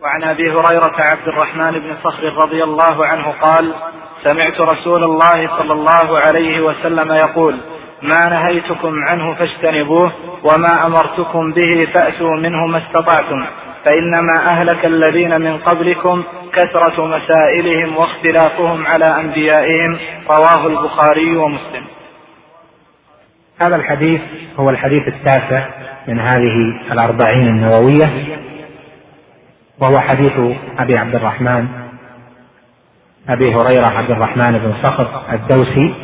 وعن أبي هريرة عبد الرحمن بن صخر رضي الله عنه قال سمعت رسول الله صلى الله عليه وسلم يقول ما نهيتكم عنه فاجتنبوه وما أمرتكم به فأتوا منه ما استطعتم فإنما أهلك الذين من قبلكم كثرة مسائلهم واختلافهم على أنبيائهم. رواه البخاري ومسلم. هذا الحديث هو الحديث التاسع من هذه الأربعين النووية وهو حديث أبي عبد الرحمن أبي هريرة عبد الرحمن بن صخر الدوسي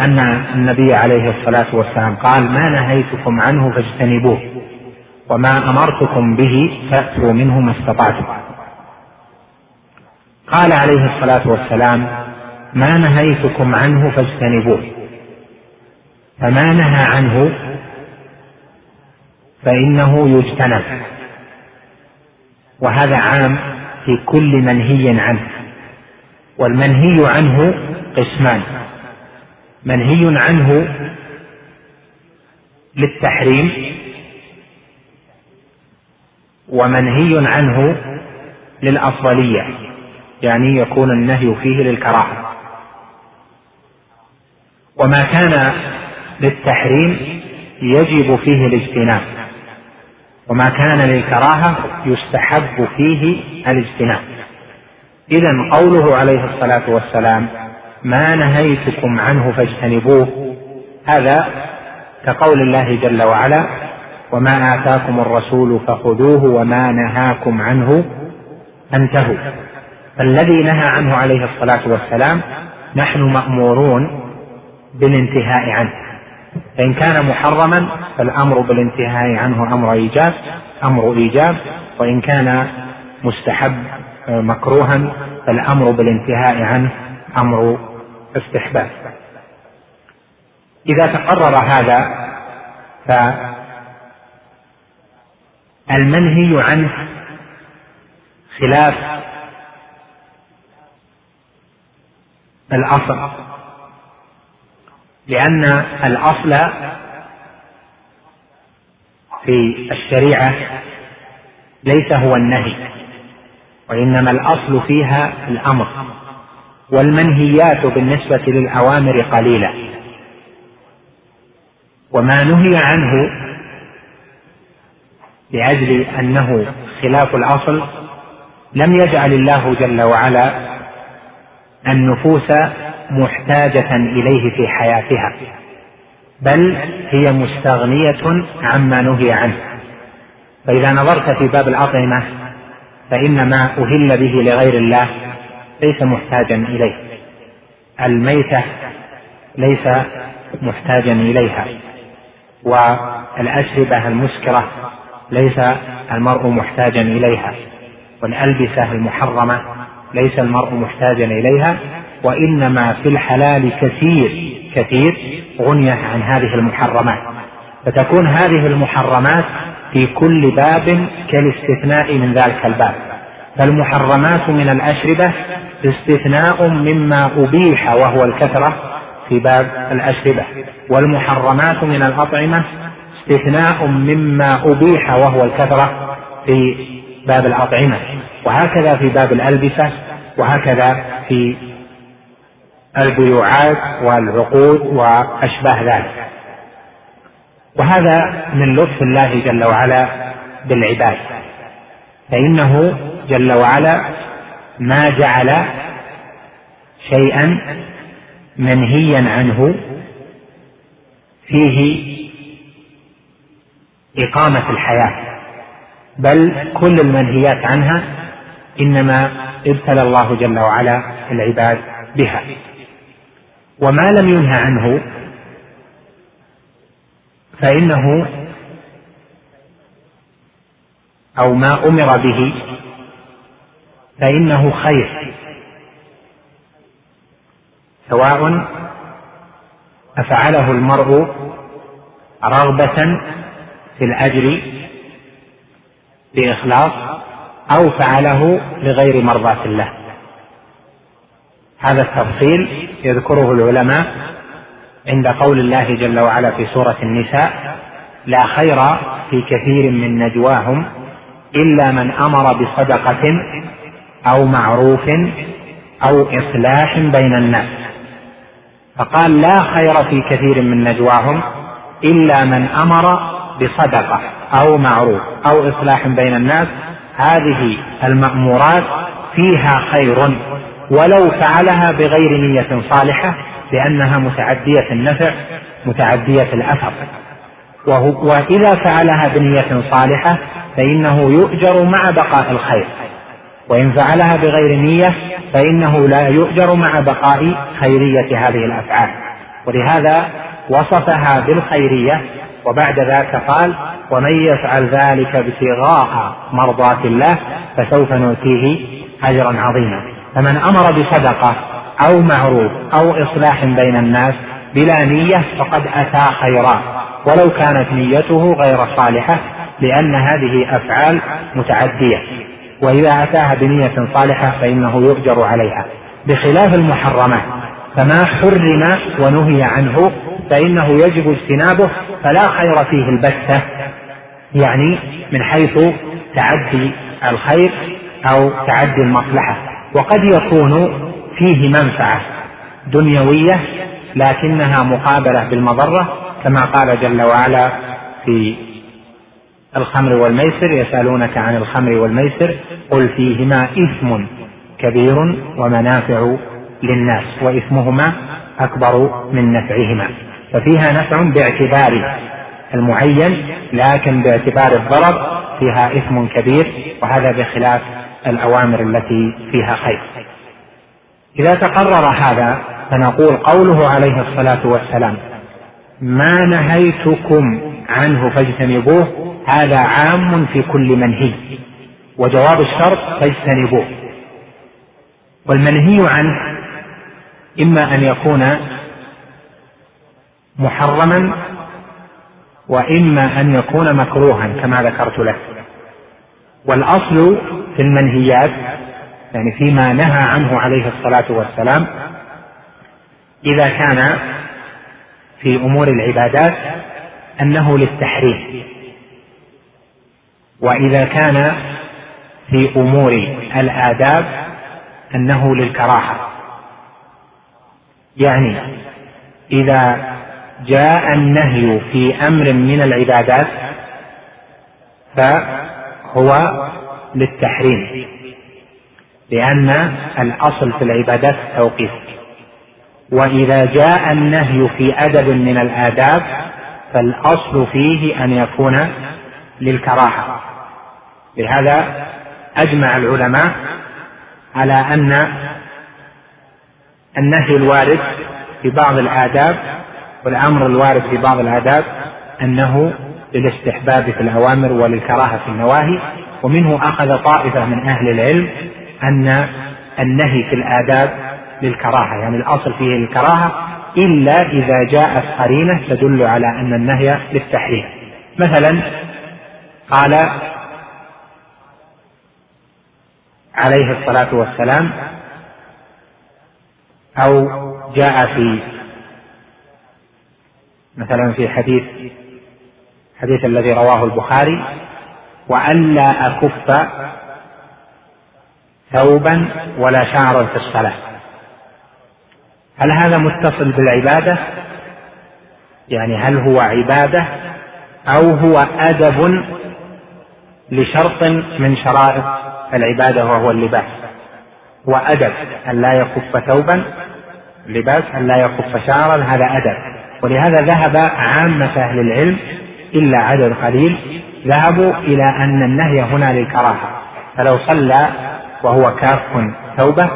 أن النبي عليه الصلاة والسلام قال ما نهيتكم عنه فاجتنبوه وما أمرتكم به فأتوا منه ما استطعتم. قال عليه الصلاة والسلام ما نهيتكم عنه فاجتنبوه فما نهى عنه فإنه يجتنب. وهذا عام في كل منهي عنه. والمنهي عنه قسمان. منهي عنه للتحريم ومنهي عنه للأفضلية يعني يكون النهي فيه للكراهة. وما كان للتحريم يجب فيه الاجتناب. وما كان للكراهة يستحب فيه الاجتناب. إذا قوله عليه الصلاة والسلام ما نهيتكم عنه فاجتنبوه. هذا كقول الله جل وعلا وما آتاكم الرسول فخذوه وما نهاكم عنه فانتهوا. فالذي نهى عنه عليه الصلاة والسلام نحن مأمورون بالانتهاء عنه. فإن كان محرما فالأمر بالانتهاء عنه أمر إيجاب أمر إيجاب وإن كان مستحب آه، مكروها فالأمر بالانتهاء عنه أمر استحباب. إذا تقرر هذا فالمنهي عنه خلاف الأصل. لأن الأصل في الشريعة ليس هو النهي وإنما الأصل فيها الأمر والمنهيات بالنسبة للأوامر قليلة. وما نهي عنه لأجل أنه خلاف الأصل لم يجعل الله جل وعلا النفوس محتاجة إليه في حياتها بل هي مستغنية عما نهي عنه. فإذا نظرت في باب الأطعمة فإن ما أهل به لغير الله ليس محتاجا إليه. الميتة ليس محتاجا إليها والأشربة المسكرة ليس المرء محتاجا إليها والألبسة المحرمة ليس المرء محتاجا إليها وإنما في الحلال كثير كثير غنية عن هذه المحرمات. فتكون هذه المحرمات في كل باب كالاستثناء من ذلك الباب. فالمحرمات من الأشربة استثناء مما أبيح وهو الكثرة في باب الأشربة. والمحرمات من الأطعمة استثناء مما أبيح وهو الكثرة في باب الأطعمة. وهكذا في باب الألبسة وهكذا في البيوعات والعقود وأشباه ذلك. وهذا من لطف الله جل وعلا بالعباد. فإنه جل وعلا ما جعل شيئا منهيا عنه فيه إقامة الحياة. بل كل المنهيات عنها إنما ابتلى الله جل وعلا العباد بها. وما لم ينهى عنه فإنه أو ما أمر به فإنه خير. سواء أفعله المرء رغبة في الأجر بإخلاص أو فعله لغير مرضاة الله. هذا التفصيل. يذكره العلماء عند قول الله جل وعلا في سورة النساء لا خير في كثير من نجواهم إلا من أمر بصدقة أو معروف أو إصلاح بين الناس. فقال لا خير في كثير من نجواهم إلا من أمر بصدقة أو معروف أو إصلاح بين الناس. هذه المأمورات فيها خير. ولو فعلها بغير نية صالحة لأنها متعدية النفع متعدية الأثر. وإذا فعلها بنية صالحة فإنه يؤجر مع بقاء الخير. وإن فعلها بغير نية فإنه لا يؤجر مع بقاء خيرية هذه الأفعال. ولهذا وصفها بالخيرية وبعد ذاك قال ومن يفعل ذلك ابتغاء مرضات الله فسوف نؤتيه أجرا عظيما. فمن أمر بصدقة أو معروف أو إصلاح بين الناس بلا نية فقد أتى خيرا. ولو كانت نيته غير صالحة لأن هذه أفعال متعدية. وإذا أتاها بنية صالحة فإنه يؤجر عليها. بخلاف المحرمات فما حرم ونهي عنه فإنه يجب اجتنابه فلا خير فيه البتة يعني من حيث تعدي الخير أو تعدي المصلحة. وقد يكون فيه منفعة دنيوية لكنها مقابلة بالمضرة كما قال جل وعلا في الخمر والميسر يسألونك عن الخمر والميسر قل فيهما إثم كبير ومنافع للناس وإثمهما أكبر من نفعهما. ففيها نفع باعتبار المعين لكن باعتبار الضرر فيها إثم كبير وهذا بخلاف الأوامر التي فيها خير. إذا تقرر هذا فنقول قوله عليه الصلاة والسلام ما نهيتكم عنه فاجتنبوه هذا عام في كل منهي وجواب الشرط فاجتنبوه. والمنهي عنه إما أن يكون محرما وإما أن يكون مكروها كما ذكرت لك. والأصل في المنهيات يعني فيما نهى عنه عليه الصلاة والسلام إذا كان في أمور العبادات أنه للتحريم. وإذا كان في أمور الآداب أنه للكراهة. يعني إذا جاء النهي في أمر من العبادات فهو للتحريم لأن الأصل في العبادات التوقيف وإذا جاء النهي في أدب من الآداب فالأصل فيه أن يكون للكراهة. لهذا أجمع العلماء على أن النهي الوارد في بعض الآداب والأمر الوارد في بعض الآداب أنه للاستحباب في الأوامر وللكراهة في النواهي ومنه أخذ طائفة من أهل العلم أن النهي في الآداب للكراهة يعني الأصل فيه الكراهة إلا إذا جاءت قرينة تدل على أن النهي للتحريم. مثلا قال عليه الصلاة والسلام أو جاء في مثلا في حديث حديث الذي رواه البخاري وألا أكف ثوبا ولا شعرا في الصلاة. هل هذا متصل بالعبادة؟ يعني هل هو عبادة أو هو أدب لشرط من شرائط العبادة وهو اللباس؟ وأدب أن لا يكف ثوبا لباس أن لا يكف شعرا هذا أدب. ولهذا ذهب عامة أهل العلم إلا عدد قليل ذهبوا إلى أن النهي هنا للكراهة. فلو صلى وهو كاف ثوبه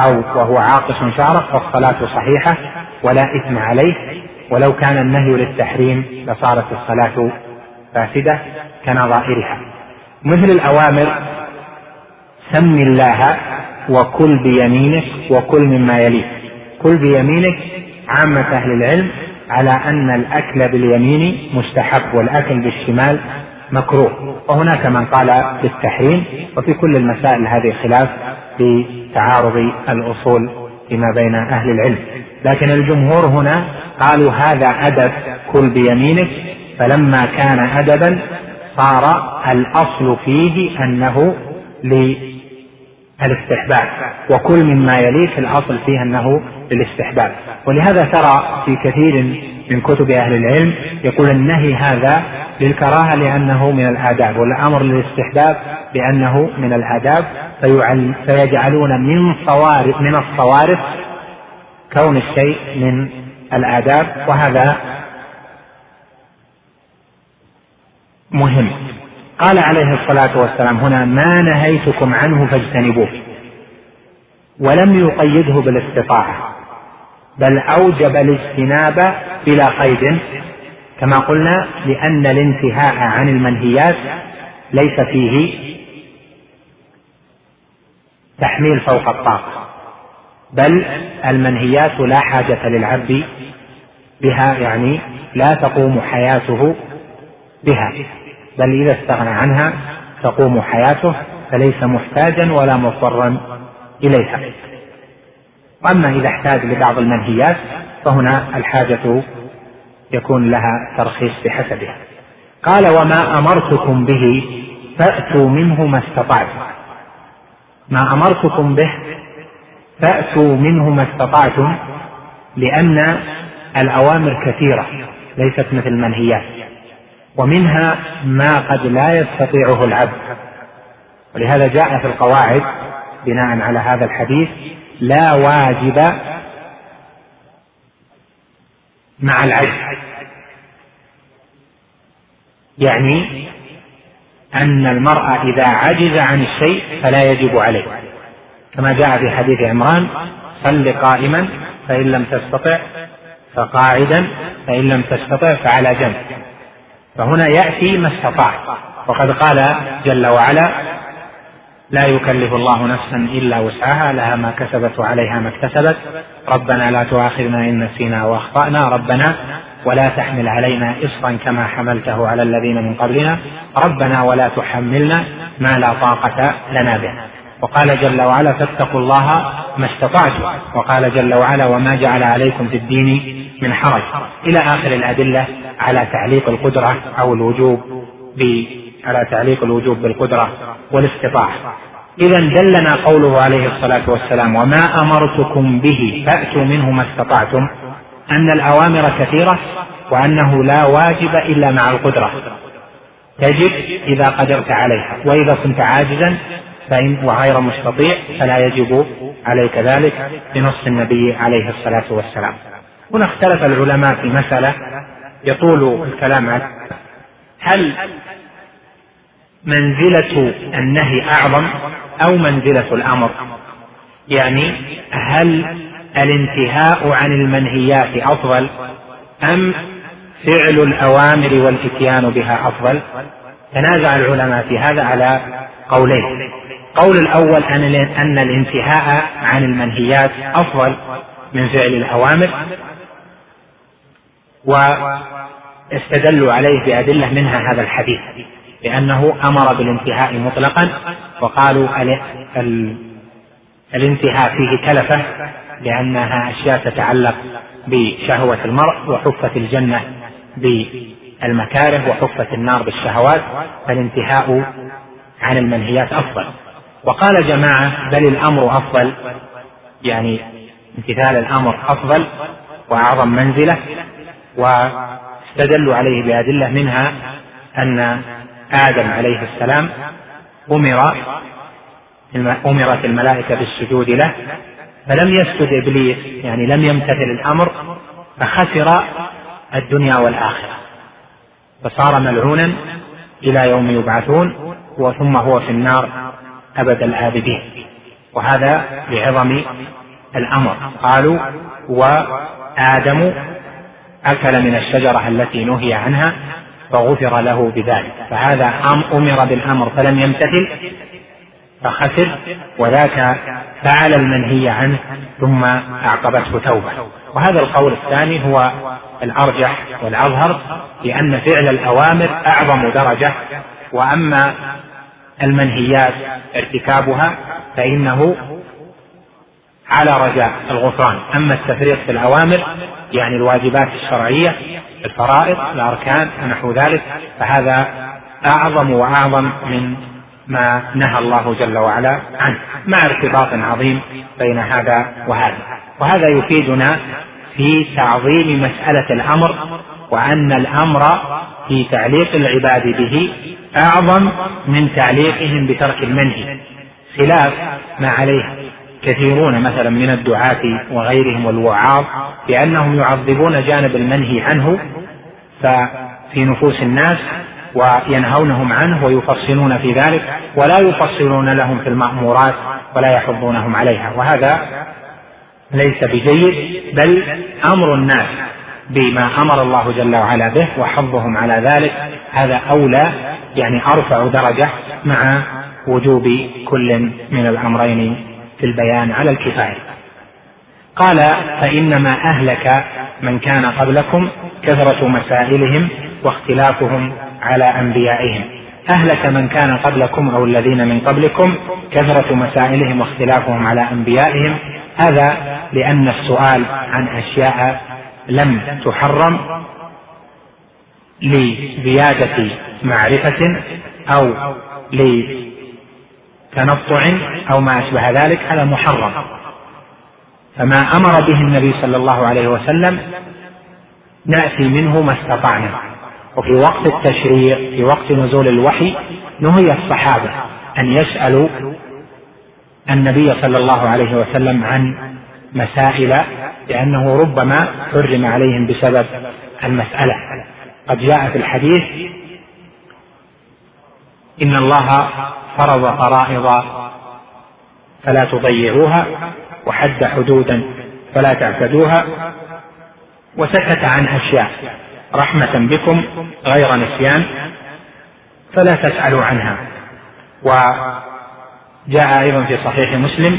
أو وهو عاقص شعره فالصلاة صحيحة ولا إثم عليه. ولو كان النهي للتحريم لصارت الصلاة فاسدة كنظائرها. مثل الأوامر سم الله وكل بيمينك وكل مما يليك. كل بيمينك عامة أهل العلم على أن الأكل باليمين مستحب والأكل بالشمال مكروه. وهناك من قال بالتحريم وفي كل المسائل هذه خلاف في تعارض الأصول فيما بين أهل العلم. لكن الجمهور هنا قالوا هذا أدب كل بيمينك فلما كان أدبا صار الأصل فيه أنه للاستحباب. وكل مما يليه الأصل فيه أنه للاستحباب ولهذا ترى في كثير من كتب أهل العلم يقول النهي هذا للكراهة لأنه من الآداب والأمر للاستحباب لأنه من الآداب. فيجعلون من صوارف من الصوارف كون الشيء من الآداب. وهذا مهم. قال عليه الصلاة والسلام هنا ما نهيتكم عنه فاجتنبوه. ولم يقيده بالاستطاعة. بل أوجب الاجتناب بلا قيد. كما قلنا لأن الانتهاء عن المنهيات ليس فيه تحميل فوق الطاقة بل المنهيات لا حاجة للعبد بها يعني لا تقوم حياته بها بل إذا استغنى عنها تقوم حياته فليس محتاجا ولا مضطرا إليها. وأما إذا احتاج لبعض المنهيات فهنا الحاجة يكون لها ترخيص بحسبها. قال وما أمرتكم به فأتوا منه ما استطعتم. ما أمرتكم به فأتوا منه ما استطعتم لأن الأوامر كثيرة ليست مثل المنهيات. ومنها ما قد لا يستطيعه العبد. ولهذا جاء في القواعد بناء على هذا الحديث لا واجب مع العجز يعني أن المرأة إذا عجز عن الشيء فلا يجب عليه. كما جاء في حديث عمران صل قائما فإن لم تستطع فقاعدا فإن لم تستطع فعلى جنب. فهنا يأتي ما استطاع. وقد قال جل وعلا لا يكلف الله نفسا إلا وسعها لها ما كسبت وعليها ما اكتسبت. ربنا لا تؤاخذنا إن نسينا وأخطأنا. ربنا ولا تحمل علينا إصرا كما حملته على الذين من قبلنا. ربنا ولا تحملنا ما لا طاقة لنا به. وقال جل وعلا فاتقوا الله ما استطعتم. وقال جل وعلا وما جعل عليكم في الدين من حرج. إلى آخر الأدلة على تعليق القدرة أو الوجوب على تعليق الوجوب بالقدرة. والاستطاعة. إذا دلنا قوله عليه الصلاة والسلام وما أمرتكم به فأتوا منه ما استطعتم أن الأوامر كثيرة وأنه لا واجب إلا مع القدرة. تجب إذا قدرت عليها وإذا كنت عاجزا فإن وغير مستطيع فلا يجب عليك ذلك بنص النبي عليه الصلاة والسلام. هنا اختلف العلماء في مسألة يطول الكلام عنه هل منزلة النهي أعظم أو منزلة الأمر. يعني هل الانتهاء عن المنهيات أفضل أم فعل الأوامر والإتيان بها أفضل؟ تنازع العلماء في هذا على قولين. قول الأول أن الانتهاء عن المنهيات أفضل من فعل الأوامر واستدلوا عليه بأدلة منها هذا الحديث. لأنه أمر بالانتهاء مطلقا وقالوا الانتهاء فيه تلفة لأنها أشياء تتعلق بشهوة المرء وحفت الجنة بالمكاره وحفت النار بالشهوات فالانتهاء عن المنهيات أفضل. وقال جماعة بل الأمر أفضل يعني امتثال الأمر أفضل وأعظم منزلة واستدلوا عليه بأدلة منها أن آدم عليه السلام أمر أمرت الملائكة بالسجود له فلم يسجد إبليس يعني لم يمتثل الأمر فخسر الدنيا والآخرة. فصار ملعونا إلى يوم يبعثون ثم هو في النار أبد الآبدين. وهذا لعظم الأمر. قالوا وآدم أكل من الشجرة التي نهي عنها فغفر له بذلك. فهذا أمر بالأمر فلم يمتثل فخسر وذاك فعل المنهي عنه ثم أعقبته توبة. وهذا القول الثاني هو الأرجح والأظهر لأن فعل الأوامر أعظم درجة. وأما المنهيات ارتكابها فإنه على رجاء الغفران. أما التفريط في الأوامر يعني الواجبات الشرعية الفرائض الأركان ونحو ذلك فهذا أعظم وأعظم من ما نهى الله جل وعلا عنه. مع ارتباط عظيم بين هذا وهذا. وهذا يفيدنا في تعظيم مسألة الأمر وأن الأمر في تعليق العباد به أعظم من تعليقهم بترك المنهي خلاف ما عليه كثيرون مثلا من الدعاة وغيرهم والوعاظ بأنهم يعظمون جانب المنهي عنه ففي نفوس الناس وينهونهم عنه ويفصلون في ذلك ولا يفصلون لهم في المأمورات ولا يحضونهم عليها وهذا ليس بجيد بل أمر الناس بما أمر الله جل وعلا به وحظهم على ذلك. هذا أولى يعني أرفع درجة مع وجوب كل من الأمرين في البيان على الكفاية. قال فإنما أهلك من كان قبلكم كثرة مسائلهم واختلافهم على أنبيائهم. أهلك من كان قبلكم أو الذين من قبلكم كثرة مسائلهم واختلافهم على أنبيائهم. هذا لأن السؤال عن أشياء لم تحرم لزيادة معرفة أو لتنطع أو ما أشبه ذلك هذا محرم فما أمر به النبي صلى الله عليه وسلم نأتي منه ما استطعنا. وفي وقت التشريع في وقت نزول الوحي نهي الصحابة أن يسألوا النبي صلى الله عليه وسلم عن مسائل لأنه ربما حرم عليهم بسبب المسألة. قد جاء في الحديث إن الله فرض فرائض فلا تضيعوها وحد حدودا فلا تعتدوها وسكت عن أشياء رحمة بكم غير نسيان فلا تسألوا عنها. وجاء أيضا في صحيح مسلم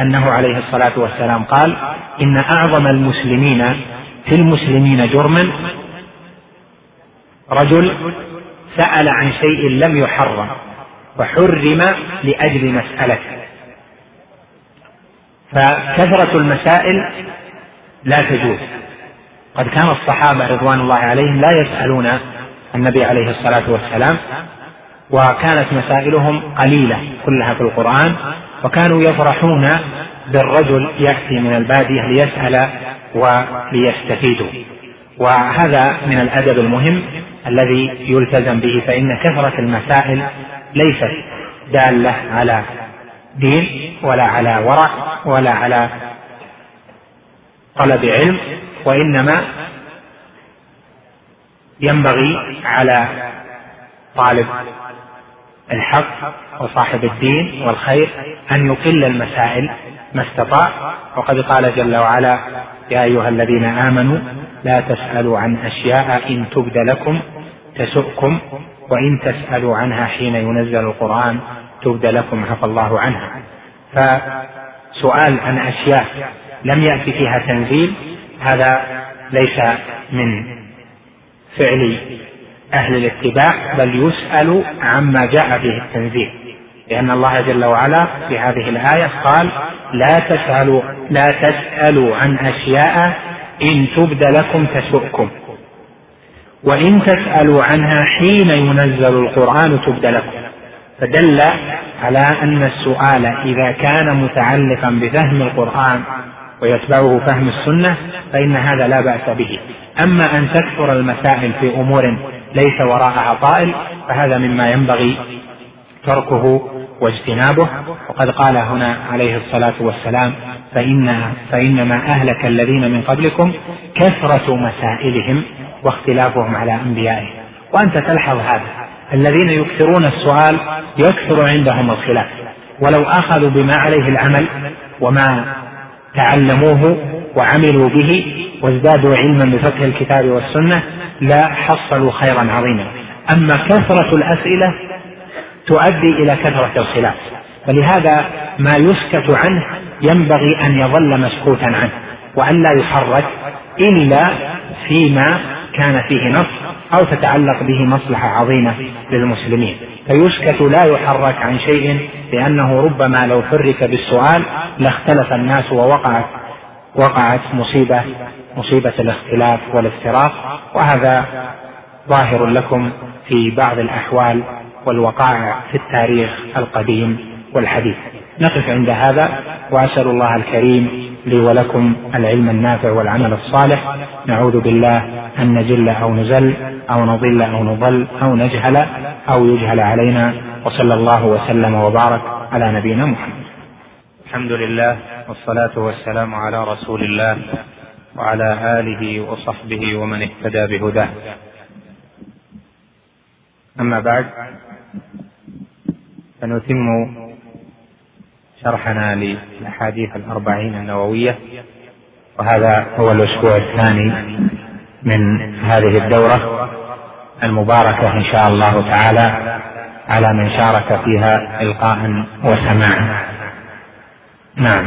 أنه عليه الصلاة والسلام قال إن أعظم المسلمين في المسلمين جرما رجل سأل عن شيء لم يحرم. وحرم لأجل مسألة. فكثرة المسائل لا تجوز. قد كان الصحابة رضوان الله عليهم لا يسألون النبي عليه الصلاة والسلام وكانت مسائلهم قليلة كلها في القرآن وكانوا يفرحون بالرجل يأتي من البادية ليسأل وليستفيدوا وهذا من الأدب المهم الذي يلتزم به فإن كثرة المسائل ليست دالة على دين ولا على ورع ولا على طلب علم وإنما ينبغي على طالب الحق وصاحب الدين والخير أن يقل المسائل ما استطاع. وقد قال جل وعلا يا أيها الذين آمنوا لا تسألوا عن أشياء إن تبد لكم تسؤكم وإن تسألوا عنها حين ينزل القرآن تبد لكم عفى الله عنها. فسؤال عن أشياء لم يأتي فيها تنزيل هذا ليس من فعل أهل الاتباع بل يسأل عما جاء به التنزيل. لأن الله جل وعلا في هذه الآية قال لا تسألوا لا تسألوا عن أشياء إن تبد لكم تسؤكم. وإن تسألوا عنها حين ينزل القرآن تبد لكم. فدل على أن السؤال إذا كان متعلقا بفهم القرآن ويتبعه فهم السنة فإن هذا لا بأس به. أما أن تكثر المسائل في أمور ليس وراءها طائل فهذا مما ينبغي تركه واجتنابه. وقد قال هنا عليه الصلاة والسلام فإن فإنما أهلك الذين من قبلكم كثرة مسائلهم واختلافهم على أنبيائهم وأنت تلحظ هذا. الذين يكثرون السؤال يكثر عندهم الخلاف. ولو أخذوا بما عليه العمل وما تعلموه وعملوا به وازدادوا علما بفقه الكتاب والسنة لا حصلوا خيرا عظيما. أما كثرة الأسئلة تؤدي إلى كثرة الخلاف. فلهذا ما يسكت عنه ينبغي أن يظل مسكوتا عنه وأن لا يحرك إلا فيما كان فيه نص أو تتعلق به مصلحة عظيمة للمسلمين. فيسكت لا يحرك عن شيء لأنه ربما لو حرك بالسؤال لاختلف الناس ووقعت وقعت مصيبة مصيبة الاختلاف والافتراق. وهذا ظاهر لكم في بعض الأحوال والوقائع في التاريخ القديم والحديث. نقف عند هذا وأسأل الله الكريم لي ولكم العلم النافع والعمل الصالح. نعوذ بالله أن نجل أو نزل أو نضل أو نضل أو نجهل أو يجهل علينا. وصلى الله وسلم وبارك على نبينا محمد. الحمد لله والصلاة والسلام على رسول الله وعلى آله وصحبه ومن اهتدى بهداه. أما بعد فنتم شرحنا للأحاديث الأربعين النووية وهذا هو الأسبوع الثاني من هذه الدورة المباركة إن شاء الله تعالى على من شارك فيها إلقاء وسماعا نعم.